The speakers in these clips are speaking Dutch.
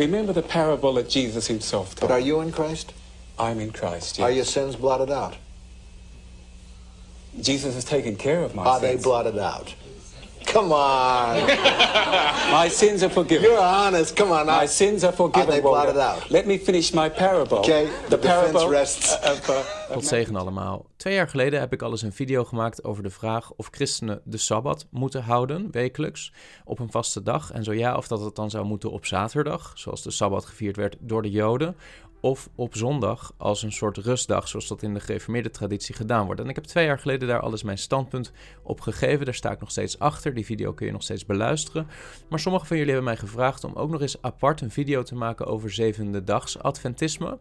Remember the parable that Jesus himself But told. are you in Christ? I'm in Christ. Are your sins blotted out? Jesus has taken care of my sins. Are they blotted out? Come on. my sins are forgiven. You're honest. Come on. My I- sins are forgiven. Are they blotted out? Let me finish my parable. Okay, the defense parable rests. uh, Tot zegen allemaal. Twee jaar geleden heb ik al eens een video gemaakt over de vraag of christenen de Sabbat moeten houden, wekelijks, op een vaste dag. En zo ja, of dat het dan zou moeten op zaterdag, zoals de Sabbat gevierd werd door de Joden. Of op zondag als een soort rustdag, zoals dat in de gereformeerde traditie gedaan wordt. En ik heb twee jaar geleden daar alles mijn standpunt op gegeven. Daar sta ik nog steeds achter. Die video kun je nog steeds beluisteren. Maar sommigen van jullie hebben mij gevraagd om ook nog eens apart een video te maken over zevende dags Adventisme.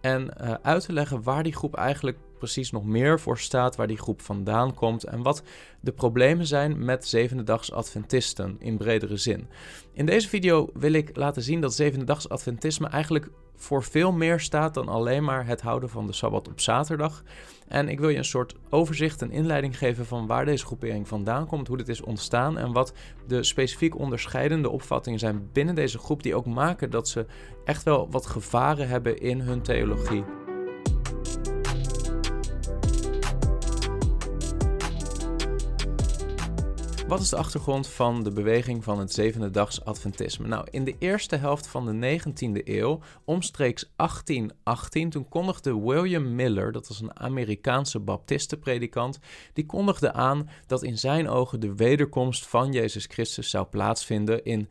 En eh, uit te leggen waar die groep eigenlijk precies nog meer voor staat, waar die groep vandaan komt en wat de problemen zijn met zevende-dags Adventisten in bredere zin. In deze video wil ik laten zien dat zevende-dags Adventisme eigenlijk voor veel meer staat dan alleen maar het houden van de Sabbat op zaterdag. En ik wil je een soort overzicht en inleiding geven van waar deze groepering vandaan komt, hoe dit is ontstaan en wat de specifiek onderscheidende opvattingen zijn binnen deze groep die ook maken dat ze echt wel wat gevaren hebben in hun theologie. Wat is de achtergrond van de beweging van het zevende dags Adventisme? Nou, in de eerste helft van de 19e eeuw, omstreeks 1818, toen kondigde William Miller, dat was een Amerikaanse baptistenpredikant, die kondigde aan dat in zijn ogen de wederkomst van Jezus Christus zou plaatsvinden in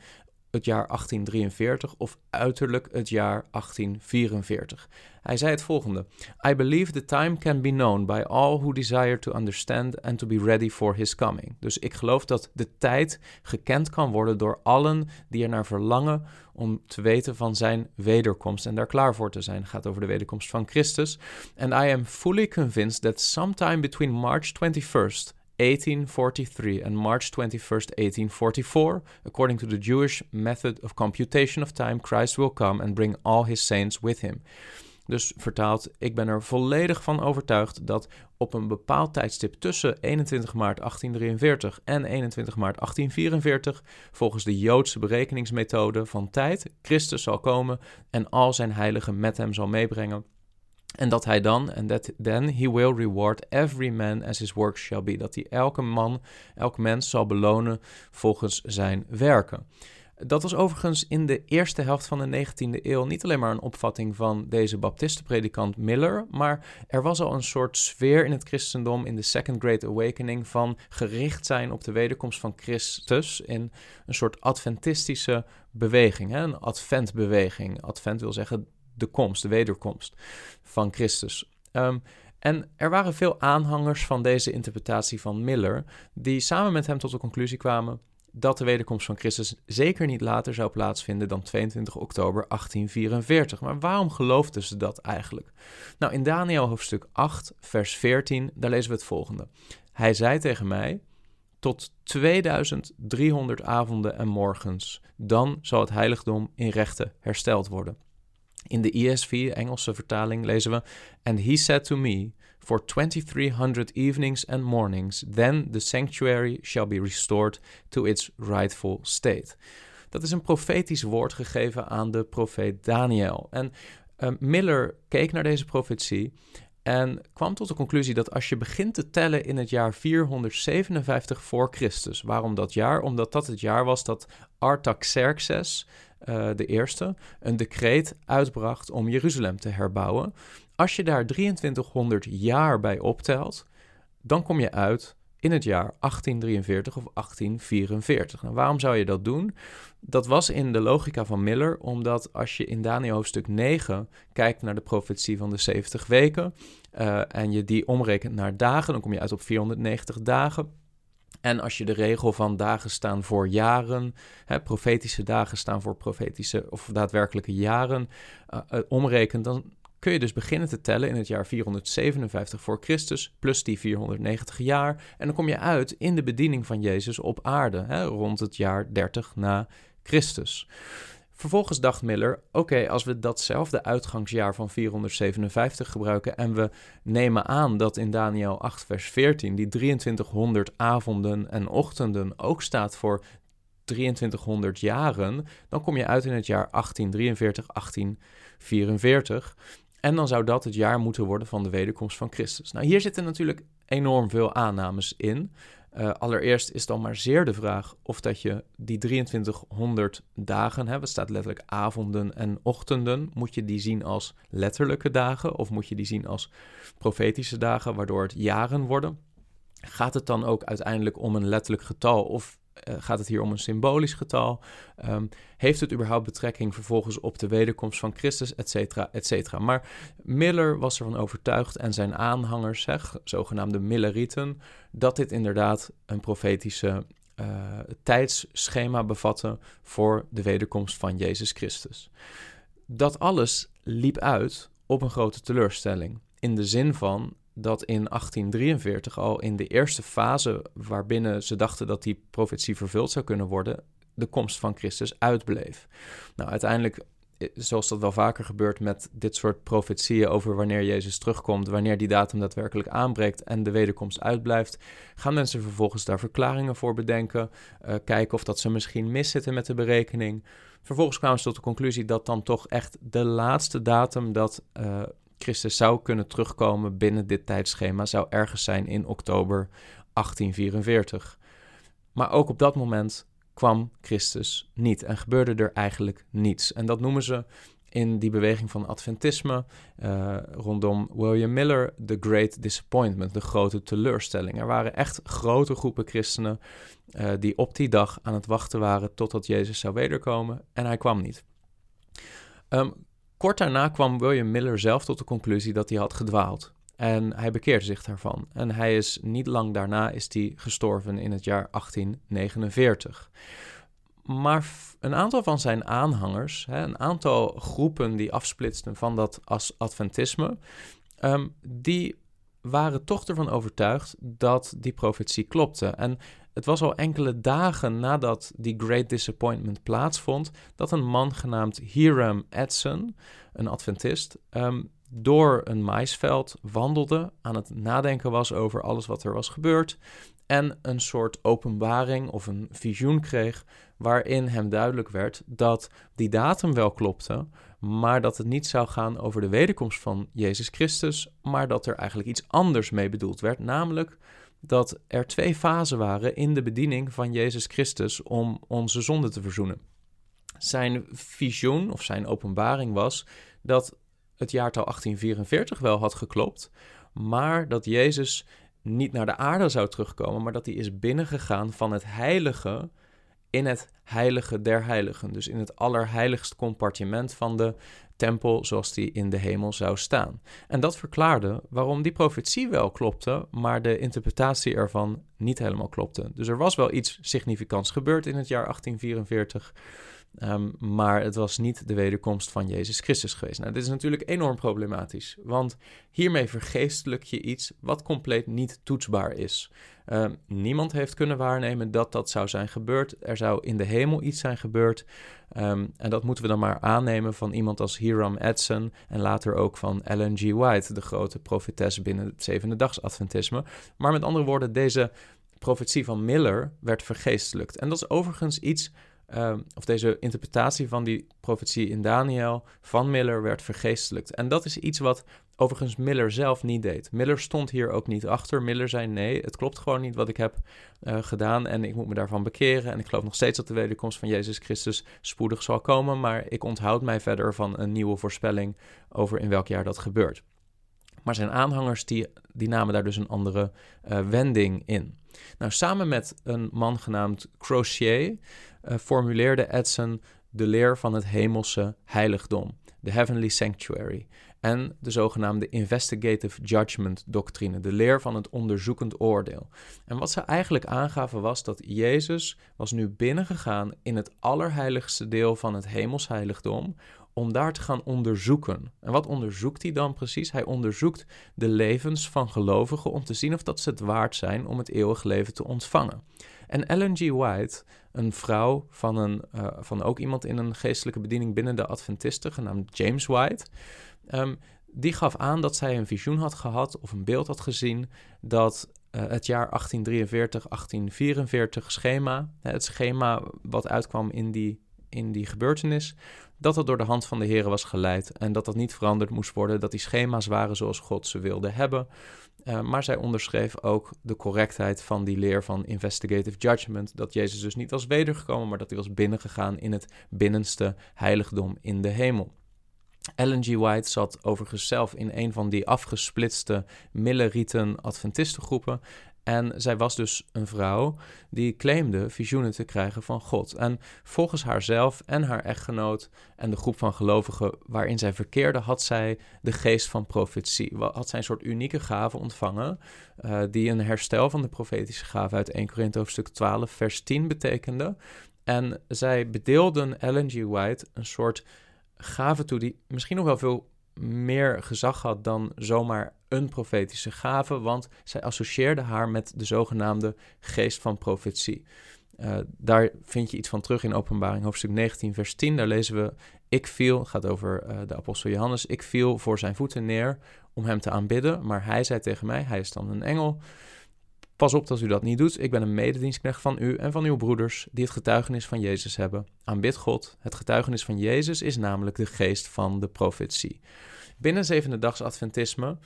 het jaar 1843 of uiterlijk het jaar 1844. Hij zei het volgende: I believe the time can be known by all who desire to understand and to be ready for his coming. Dus ik geloof dat de tijd gekend kan worden door allen die er naar verlangen om te weten van zijn wederkomst en daar klaar voor te zijn. Het gaat over de wederkomst van Christus. And I am fully convinced that sometime between March 21st 1843 and March 21st, 1844, according to the Jewish method of computation of time, Christ will come and bring all his saints with him. Dus vertaald, ik ben er volledig van overtuigd dat op een bepaald tijdstip tussen 21 maart 1843 en 21 maart 1844, volgens de Joodse berekeningsmethode van tijd, Christus zal komen en al zijn heiligen met hem zal meebrengen. En dat hij dan, en that then he will reward every man as his work shall be. Dat hij elke man, elk mens zal belonen volgens zijn werken. Dat was overigens in de eerste helft van de 19e eeuw niet alleen maar een opvatting van deze baptistenpredikant Miller, maar er was al een soort sfeer in het christendom in de Second Great Awakening van gericht zijn op de wederkomst van Christus in een soort adventistische beweging, hè? een adventbeweging. Advent wil zeggen de komst, de wederkomst van Christus. Um, en er waren veel aanhangers van deze interpretatie van Miller, die samen met hem tot de conclusie kwamen dat de wederkomst van Christus zeker niet later zou plaatsvinden dan 22 oktober 1844. Maar waarom geloofden ze dat eigenlijk? Nou, in Daniel hoofdstuk 8, vers 14, daar lezen we het volgende. Hij zei tegen mij: Tot 2300 avonden en morgens, dan zal het heiligdom in rechten hersteld worden. In de ESV, Engelse vertaling, lezen we: And he said to me, For 2300 evenings and mornings, then the sanctuary shall be restored to its rightful state. Dat is een profetisch woord gegeven aan de profeet Daniel. En uh, Miller keek naar deze profetie en kwam tot de conclusie dat als je begint te tellen in het jaar 457 voor Christus, waarom dat jaar? Omdat dat het jaar was dat Artaxerxes, uh, de eerste, een decreet uitbracht om Jeruzalem te herbouwen. Als je daar 2300 jaar bij optelt, dan kom je uit in het jaar 1843 of 1844. Nou, waarom zou je dat doen? Dat was in de logica van Miller, omdat als je in Daniel hoofdstuk 9 kijkt naar de profetie van de 70 weken uh, en je die omrekent naar dagen, dan kom je uit op 490 dagen. En als je de regel van dagen staan voor jaren, hè, profetische dagen staan voor profetische of daadwerkelijke jaren, uh, uh, omrekent, dan kun je dus beginnen te tellen in het jaar 457 voor Christus plus die 490 jaar. En dan kom je uit in de bediening van Jezus op aarde, hè, rond het jaar 30 na Christus. Vervolgens dacht Miller: oké, als we datzelfde uitgangsjaar van 457 gebruiken en we nemen aan dat in Daniel 8, vers 14 die 2300 avonden en ochtenden ook staat voor 2300 jaren, dan kom je uit in het jaar 1843, 1844. En dan zou dat het jaar moeten worden van de wederkomst van Christus. Nou, hier zitten natuurlijk enorm veel aannames in. Uh, allereerst is dan maar zeer de vraag of dat je die 2300 dagen, hè, het staat letterlijk avonden en ochtenden, moet je die zien als letterlijke dagen of moet je die zien als profetische dagen, waardoor het jaren worden? Gaat het dan ook uiteindelijk om een letterlijk getal of uh, gaat het hier om een symbolisch getal? Um, heeft het überhaupt betrekking vervolgens op de wederkomst van Christus, et cetera, et cetera? Maar Miller was ervan overtuigd en zijn aanhangers, zeg, zogenaamde Millerieten, dat dit inderdaad een profetische uh, tijdsschema bevatte voor de wederkomst van Jezus Christus. Dat alles liep uit op een grote teleurstelling. In de zin van dat in 1843 al in de eerste fase waarbinnen ze dachten dat die profetie vervuld zou kunnen worden, de komst van Christus uitbleef. Nou, uiteindelijk, eh, zoals dat wel vaker gebeurt met dit soort profetieën over wanneer Jezus terugkomt, wanneer die datum daadwerkelijk aanbreekt en de wederkomst uitblijft, gaan mensen vervolgens daar verklaringen voor bedenken, uh, kijken of dat ze misschien miszitten met de berekening. Vervolgens kwamen ze tot de conclusie dat dan toch echt de laatste datum dat uh, Christus zou kunnen terugkomen binnen dit tijdschema zou ergens zijn in oktober 1844. Maar ook op dat moment kwam Christus niet en gebeurde er eigenlijk niets. En dat noemen ze in die beweging van Adventisme uh, rondom William Miller de Great Disappointment, de grote teleurstelling. Er waren echt grote groepen christenen uh, die op die dag aan het wachten waren totdat Jezus zou wederkomen en hij kwam niet. Um, Kort daarna kwam William Miller zelf tot de conclusie dat hij had gedwaald. En hij bekeerde zich daarvan. En hij is niet lang daarna is hij gestorven in het jaar 1849. Maar een aantal van zijn aanhangers, hè, een aantal groepen die afsplitsten van dat als Adventisme, um, die waren toch ervan overtuigd dat die profetie klopte. En het was al enkele dagen nadat die Great Disappointment plaatsvond, dat een man genaamd Hiram Edson, een Adventist, um, door een maisveld wandelde, aan het nadenken was over alles wat er was gebeurd en een soort openbaring of een visioen kreeg waarin hem duidelijk werd dat die datum wel klopte, maar dat het niet zou gaan over de wederkomst van Jezus Christus, maar dat er eigenlijk iets anders mee bedoeld werd, namelijk dat er twee fasen waren in de bediening van Jezus Christus om onze zonde te verzoenen. Zijn visioen of zijn openbaring was dat het jaartal 1844 wel had geklopt, maar dat Jezus niet naar de aarde zou terugkomen, maar dat hij is binnengegaan van het heilige in het heilige der heiligen. Dus in het allerheiligst compartiment van de tempel zoals die in de hemel zou staan. En dat verklaarde waarom die profetie wel klopte, maar de interpretatie ervan niet helemaal klopte. Dus er was wel iets significants gebeurd in het jaar 1844. Um, maar het was niet de wederkomst van Jezus Christus geweest. Nou, dit is natuurlijk enorm problematisch, want hiermee vergeestelijk je iets wat compleet niet toetsbaar is. Um, niemand heeft kunnen waarnemen dat dat zou zijn gebeurd. Er zou in de hemel iets zijn gebeurd. Um, en dat moeten we dan maar aannemen van iemand als Hiram Edson en later ook van Ellen G. White, de grote profetes binnen het zevende dags Adventisme. Maar met andere woorden, deze profetie van Miller werd vergeestelijkt. En dat is overigens iets uh, of deze interpretatie van die profetie in Daniel van Miller werd vergeestelijkt. En dat is iets wat overigens Miller zelf niet deed. Miller stond hier ook niet achter. Miller zei: nee, het klopt gewoon niet wat ik heb uh, gedaan en ik moet me daarvan bekeren. En ik geloof nog steeds dat de wederkomst van Jezus Christus spoedig zal komen, maar ik onthoud mij verder van een nieuwe voorspelling over in welk jaar dat gebeurt. Maar zijn aanhangers die, die namen daar dus een andere uh, wending in. Nou, samen met een man genaamd Crochet uh, formuleerde Edson de leer van het hemelse heiligdom, de Heavenly Sanctuary, en de zogenaamde Investigative Judgment doctrine, de leer van het onderzoekend oordeel. En wat ze eigenlijk aangaven was dat Jezus was nu binnengegaan in het allerheiligste deel van het hemelsheiligdom om daar te gaan onderzoeken. En wat onderzoekt hij dan precies? Hij onderzoekt de levens van gelovigen om te zien of dat ze het waard zijn om het eeuwig leven te ontvangen. En Ellen G. White, een vrouw van, een, uh, van ook iemand in een geestelijke bediening binnen de Adventisten, genaamd James White, um, die gaf aan dat zij een visioen had gehad of een beeld had gezien dat eh, het jaar 1843, 1844 schema, het schema wat uitkwam in die, in die gebeurtenis, dat dat door de hand van de Heer was geleid en dat dat niet veranderd moest worden, dat die schema's waren zoals God ze wilde hebben. Uh, maar zij onderschreef ook de correctheid van die leer van investigative judgment. Dat Jezus dus niet was wedergekomen, maar dat hij was binnengegaan in het binnenste heiligdom in de hemel. Ellen G. White zat overigens zelf in een van die afgesplitste Millerieten Adventistengroepen. En zij was dus een vrouw die claimde visioenen te krijgen van God. En volgens haarzelf en haar echtgenoot en de groep van gelovigen waarin zij verkeerde, had zij de geest van profetie. Had zij een soort unieke gave ontvangen, uh, die een herstel van de profetische gave uit 1 Korinthe hoofdstuk 12, vers 10 betekende. En zij bedeelden Ellen G. White een soort gave toe die misschien nog wel veel meer gezag had dan zomaar een profetische gave, want zij associeerde haar met de zogenaamde geest van profetie. Uh, daar vind je iets van terug in Openbaring hoofdstuk 19, vers 10. Daar lezen we: Ik viel, gaat over uh, de apostel Johannes, ik viel voor zijn voeten neer om hem te aanbidden, maar hij zei tegen mij, hij is dan een engel, Pas op dat u dat niet doet. Ik ben een mededienstknecht van u en van uw broeders die het getuigenis van Jezus hebben. Aanbid God. Het getuigenis van Jezus is namelijk de geest van de profetie. Binnen zevende dags Adventisme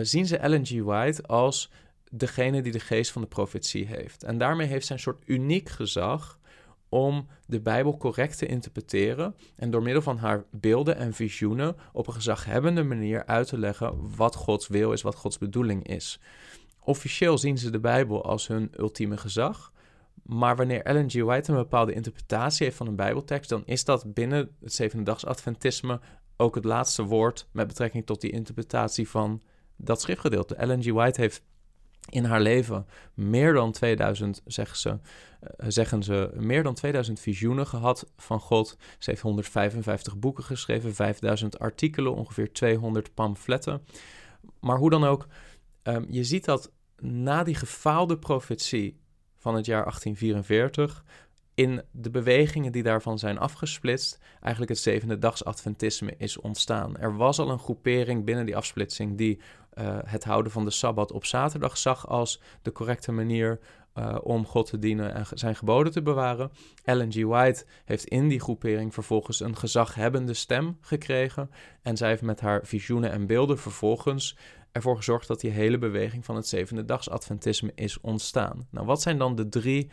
zien ze Ellen G. White als degene die de geest van de profetie heeft. En daarmee heeft zij een soort uniek gezag om de Bijbel correct te interpreteren en door middel van haar beelden en visioenen op een gezaghebbende manier uit te leggen wat Gods wil is, wat Gods bedoeling is. Officieel zien ze de Bijbel als hun ultieme gezag. Maar wanneer Ellen G. White een bepaalde interpretatie heeft van een Bijbeltekst, dan is dat binnen het zevende Adventisme ook het laatste woord met betrekking tot die interpretatie van dat schriftgedeelte. Ellen G. White heeft in haar leven meer dan 2000, zeggen ze, uh, zeggen ze, meer dan 2000 visioenen gehad van God. Ze heeft 155 boeken geschreven, 5000 artikelen, ongeveer 200 pamfletten. Maar hoe dan ook, Um, je ziet dat na die gefaalde profetie van het jaar 1844 in de bewegingen die daarvan zijn afgesplitst, eigenlijk het zevende dags Adventisme is ontstaan. Er was al een groepering binnen die afsplitsing die uh, het houden van de Sabbat op zaterdag zag als de correcte manier uh, om God te dienen en zijn geboden te bewaren. Ellen G. White heeft in die groepering vervolgens een gezaghebbende stem gekregen en zij heeft met haar visioenen en beelden vervolgens ervoor gezorgd dat die hele beweging van het zevende dags Adventisme is ontstaan. Nou, wat zijn dan de drie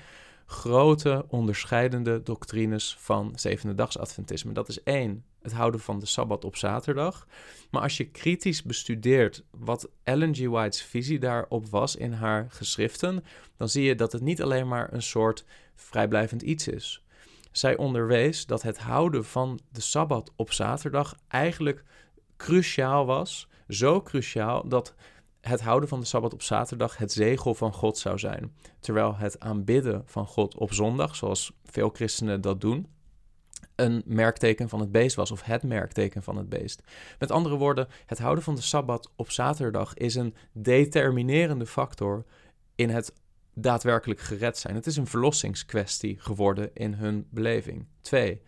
grote onderscheidende doctrines van zevende dags Adventisme? Dat is één, het houden van de Sabbat op zaterdag. Maar als je kritisch bestudeert wat Ellen G. White's visie daarop was in haar geschriften, dan zie je dat het niet alleen maar een soort vrijblijvend iets is. Zij onderwees dat het houden van de Sabbat op zaterdag eigenlijk cruciaal was zo cruciaal dat het houden van de Sabbat op zaterdag het zegel van God zou zijn. Terwijl het aanbidden van God op zondag, zoals veel christenen dat doen, een merkteken van het beest was, of het merkteken van het beest. Met andere woorden, het houden van de Sabbat op zaterdag is een determinerende factor in het daadwerkelijk gered zijn. Het is een verlossingskwestie geworden in hun beleving. Twee,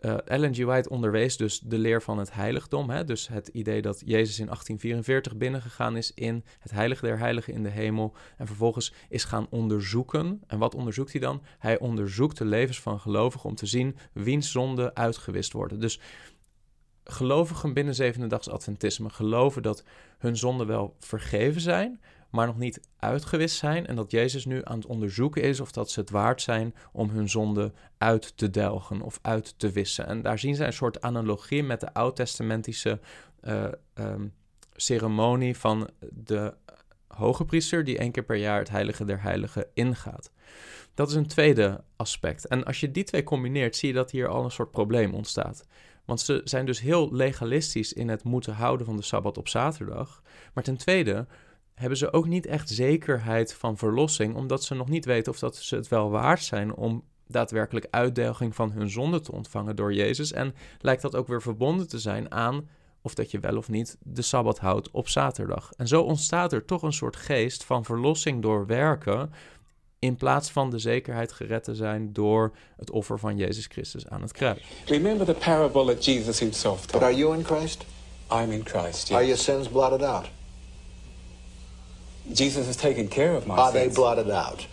uh, Ellen G. White onderwees dus de leer van het heiligdom. Hè? Dus het idee dat Jezus in 1844 binnengegaan is in het heilige der heiligen in de hemel. En vervolgens is gaan onderzoeken. En wat onderzoekt hij dan? Hij onderzoekt de levens van gelovigen om te zien wiens zonden uitgewist worden. Dus gelovigen binnen zevende dags Adventisme geloven dat hun zonden wel vergeven zijn, maar nog niet uitgewist zijn. En dat Jezus nu aan het onderzoeken is of dat ze het waard zijn om hun zonde uit te delgen of uit te wissen. En daar zien ze een soort analogie met de oud-testamentische uh, um, ceremonie van de hoge priester die één keer per jaar het heilige der heiligen ingaat. Dat is een tweede aspect. En als je die twee combineert, zie je dat hier al een soort probleem ontstaat. Want ze zijn dus heel legalistisch in het moeten houden van de sabbat op zaterdag. Maar ten tweede hebben ze ook niet echt zekerheid van verlossing, omdat ze nog niet weten of dat ze het wel waard zijn om daadwerkelijk uitdelging van hun zonde te ontvangen door Jezus. En lijkt dat ook weer verbonden te zijn aan of dat je wel of niet de Sabbat houdt op zaterdag. En zo ontstaat er toch een soort geest van verlossing door werken, in plaats van de zekerheid gered te zijn door het offer van Jezus Christus aan het kruis. Remember the parable that Jesus himself But told. are you in Christ? I'm in Christ. Are your sins blotted out? Jesus is taking care of my Are they blotted out?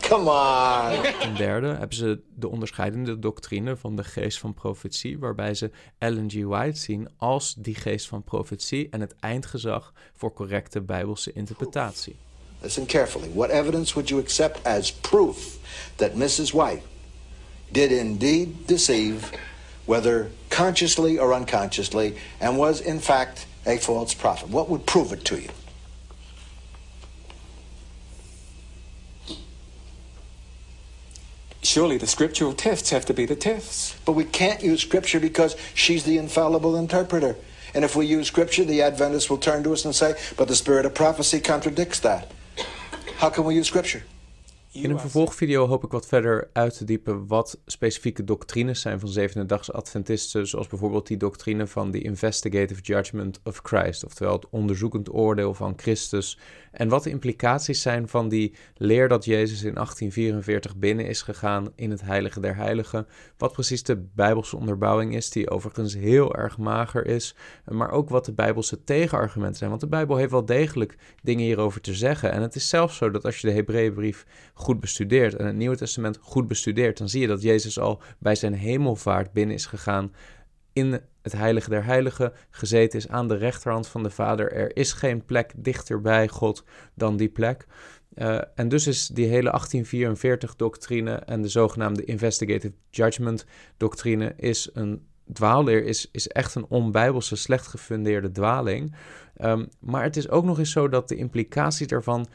Come on. Ten derde hebben ze de onderscheidende doctrine van de geest van profetie, waarbij ze Ellen G. White zien als die geest van profetie en het eindgezag voor correcte bijbelse interpretatie. Listen carefully. What evidence would you accept as proof that Mrs. White did indeed deceive, whether consciously or unconsciously, and was in fact a false prophet? What would prove it to you? Surely the scriptural tests have to be the tests. But we can't use Scripture because she's the infallible interpreter. And if we use Scripture, the Adventists will turn to us and say, but the spirit of prophecy contradicts that. How can we use Scripture? In een vervolgvideo hoop ik wat verder uit te diepen wat specifieke doctrines zijn van zevende-dags Adventisten, zoals bijvoorbeeld die doctrine van de Investigative Judgment of Christ, oftewel het onderzoekend oordeel van Christus, en wat de implicaties zijn van die leer dat Jezus in 1844 binnen is gegaan in het Heilige der Heiligen, wat precies de Bijbelse onderbouwing is, die overigens heel erg mager is, maar ook wat de Bijbelse tegenargumenten zijn, want de Bijbel heeft wel degelijk dingen hierover te zeggen, en het is zelfs zo dat als je de Hebreeënbrief goed bestudeert en het Nieuwe Testament goed bestudeert, dan zie je dat Jezus al bij zijn hemelvaart binnen is gegaan in het heilige der heiligen, gezeten is aan de rechterhand van de Vader. Er is geen plek dichter bij God dan die plek. Uh, en dus is die hele 1844-doctrine en de zogenaamde Investigative Judgment-doctrine is een dwaalleer, is, is echt een onbijbelse, slecht gefundeerde dwaling. Um, maar het is ook nog eens zo dat de implicaties daarvan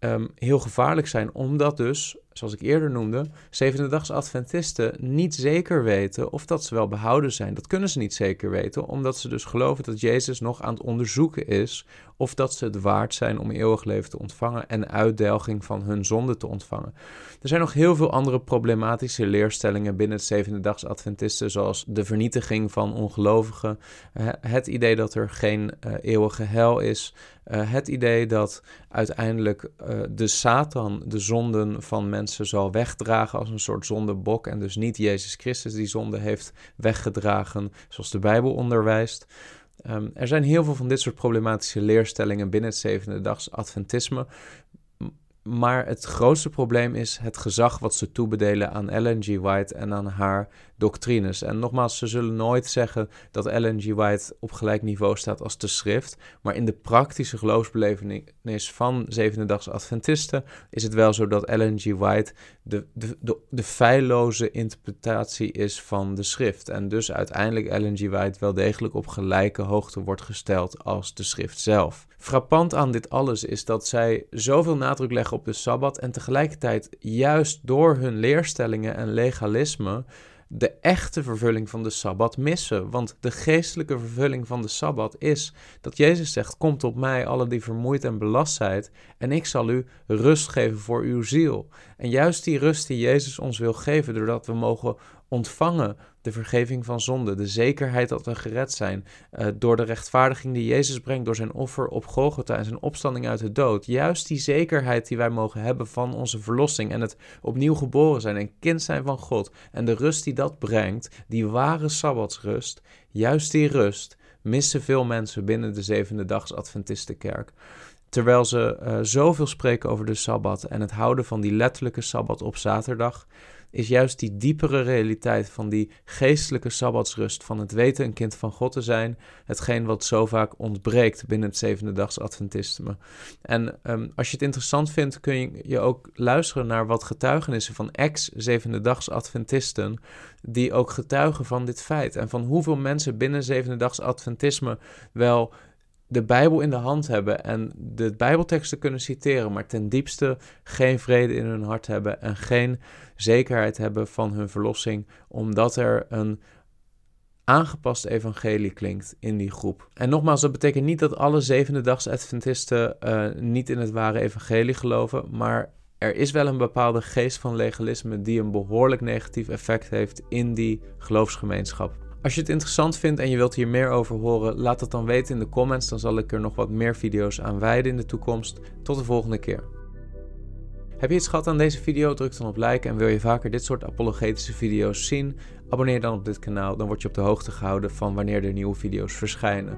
um, heel gevaarlijk zijn, omdat dus, zoals ik eerder noemde, zevende-dags Adventisten niet zeker weten of dat ze wel behouden zijn. Dat kunnen ze niet zeker weten, omdat ze dus geloven dat Jezus nog aan het onderzoeken is of dat ze het waard zijn om eeuwig leven te ontvangen en uitdelging van hun zonde te ontvangen. Er zijn nog heel veel andere problematische leerstellingen binnen het zevende-dags Adventisten, zoals de vernietiging van ongelovigen, het idee dat er geen uh, eeuwige hel is, uh, het idee dat uiteindelijk uh, de Satan de zonden van mensen zal wegdragen als een soort zondebok en dus niet Jezus Christus die zonde heeft weggedragen, zoals de Bijbel onderwijst. Um, er zijn heel veel van dit soort problematische leerstellingen binnen het zevende-dags Adventisme. Maar het grootste probleem is het gezag wat ze toebedelen aan Ellen G. White en aan haar doctrines. En nogmaals, ze zullen nooit zeggen dat Ellen G. White op gelijk niveau staat als de schrift. Maar in de praktische geloofsbelevenis van zevende-dags Adventisten is het wel zo dat Ellen G. White de, de, de, de feilloze interpretatie is van de schrift. En dus uiteindelijk Ellen G. White wel degelijk op gelijke hoogte wordt gesteld als de schrift zelf. Frappant aan dit alles is dat zij zoveel nadruk leggen op de Sabbat en tegelijkertijd juist door hun leerstellingen en legalisme de echte vervulling van de Sabbat missen. Want de geestelijke vervulling van de Sabbat is dat Jezus zegt: Komt op mij, alle die vermoeid en belast zijn, en ik zal u rust geven voor uw ziel. En juist die rust die Jezus ons wil geven, doordat we mogen ontvangen de vergeving van zonde, de zekerheid dat we gered zijn, uh, door de rechtvaardiging die Jezus brengt door zijn offer op Golgotha en zijn opstanding uit de dood. Juist die zekerheid die wij mogen hebben van onze verlossing en het opnieuw geboren zijn en kind zijn van God en de rust die dat brengt, die ware Sabbatsrust, juist die rust missen veel mensen binnen de zevende dags Adventistenkerk. Terwijl ze uh, zoveel spreken over de Sabbat en het houden van die letterlijke Sabbat op zaterdag, is juist die diepere realiteit van die geestelijke sabbatsrust, van het weten een kind van God te zijn, hetgeen wat zo vaak ontbreekt binnen het zevende dags Adventisme. En um, als je het interessant vindt, kun je, je ook luisteren naar wat getuigenissen van ex-zevende dags Adventisten, die ook getuigen van dit feit en van hoeveel mensen binnen zevende dags Adventisme wel de Bijbel in de hand hebben en de Bijbelteksten kunnen citeren, maar ten diepste geen vrede in hun hart hebben en geen zekerheid hebben van hun verlossing, omdat er een aangepast evangelie klinkt in die groep. En nogmaals, dat betekent niet dat alle zevende-dags Adventisten uh, niet in het ware evangelie geloven, maar er is wel een bepaalde geest van legalisme die een behoorlijk negatief effect heeft in die geloofsgemeenschap. Als je het interessant vindt en je wilt hier meer over horen, laat het dan weten in de comments. Dan zal ik er nog wat meer video's aan wijden in de toekomst. Tot de volgende keer. Heb je iets gehad aan deze video? Druk dan op like en wil je vaker dit soort apologetische video's zien? Abonneer dan op dit kanaal, dan word je op de hoogte gehouden van wanneer er nieuwe video's verschijnen.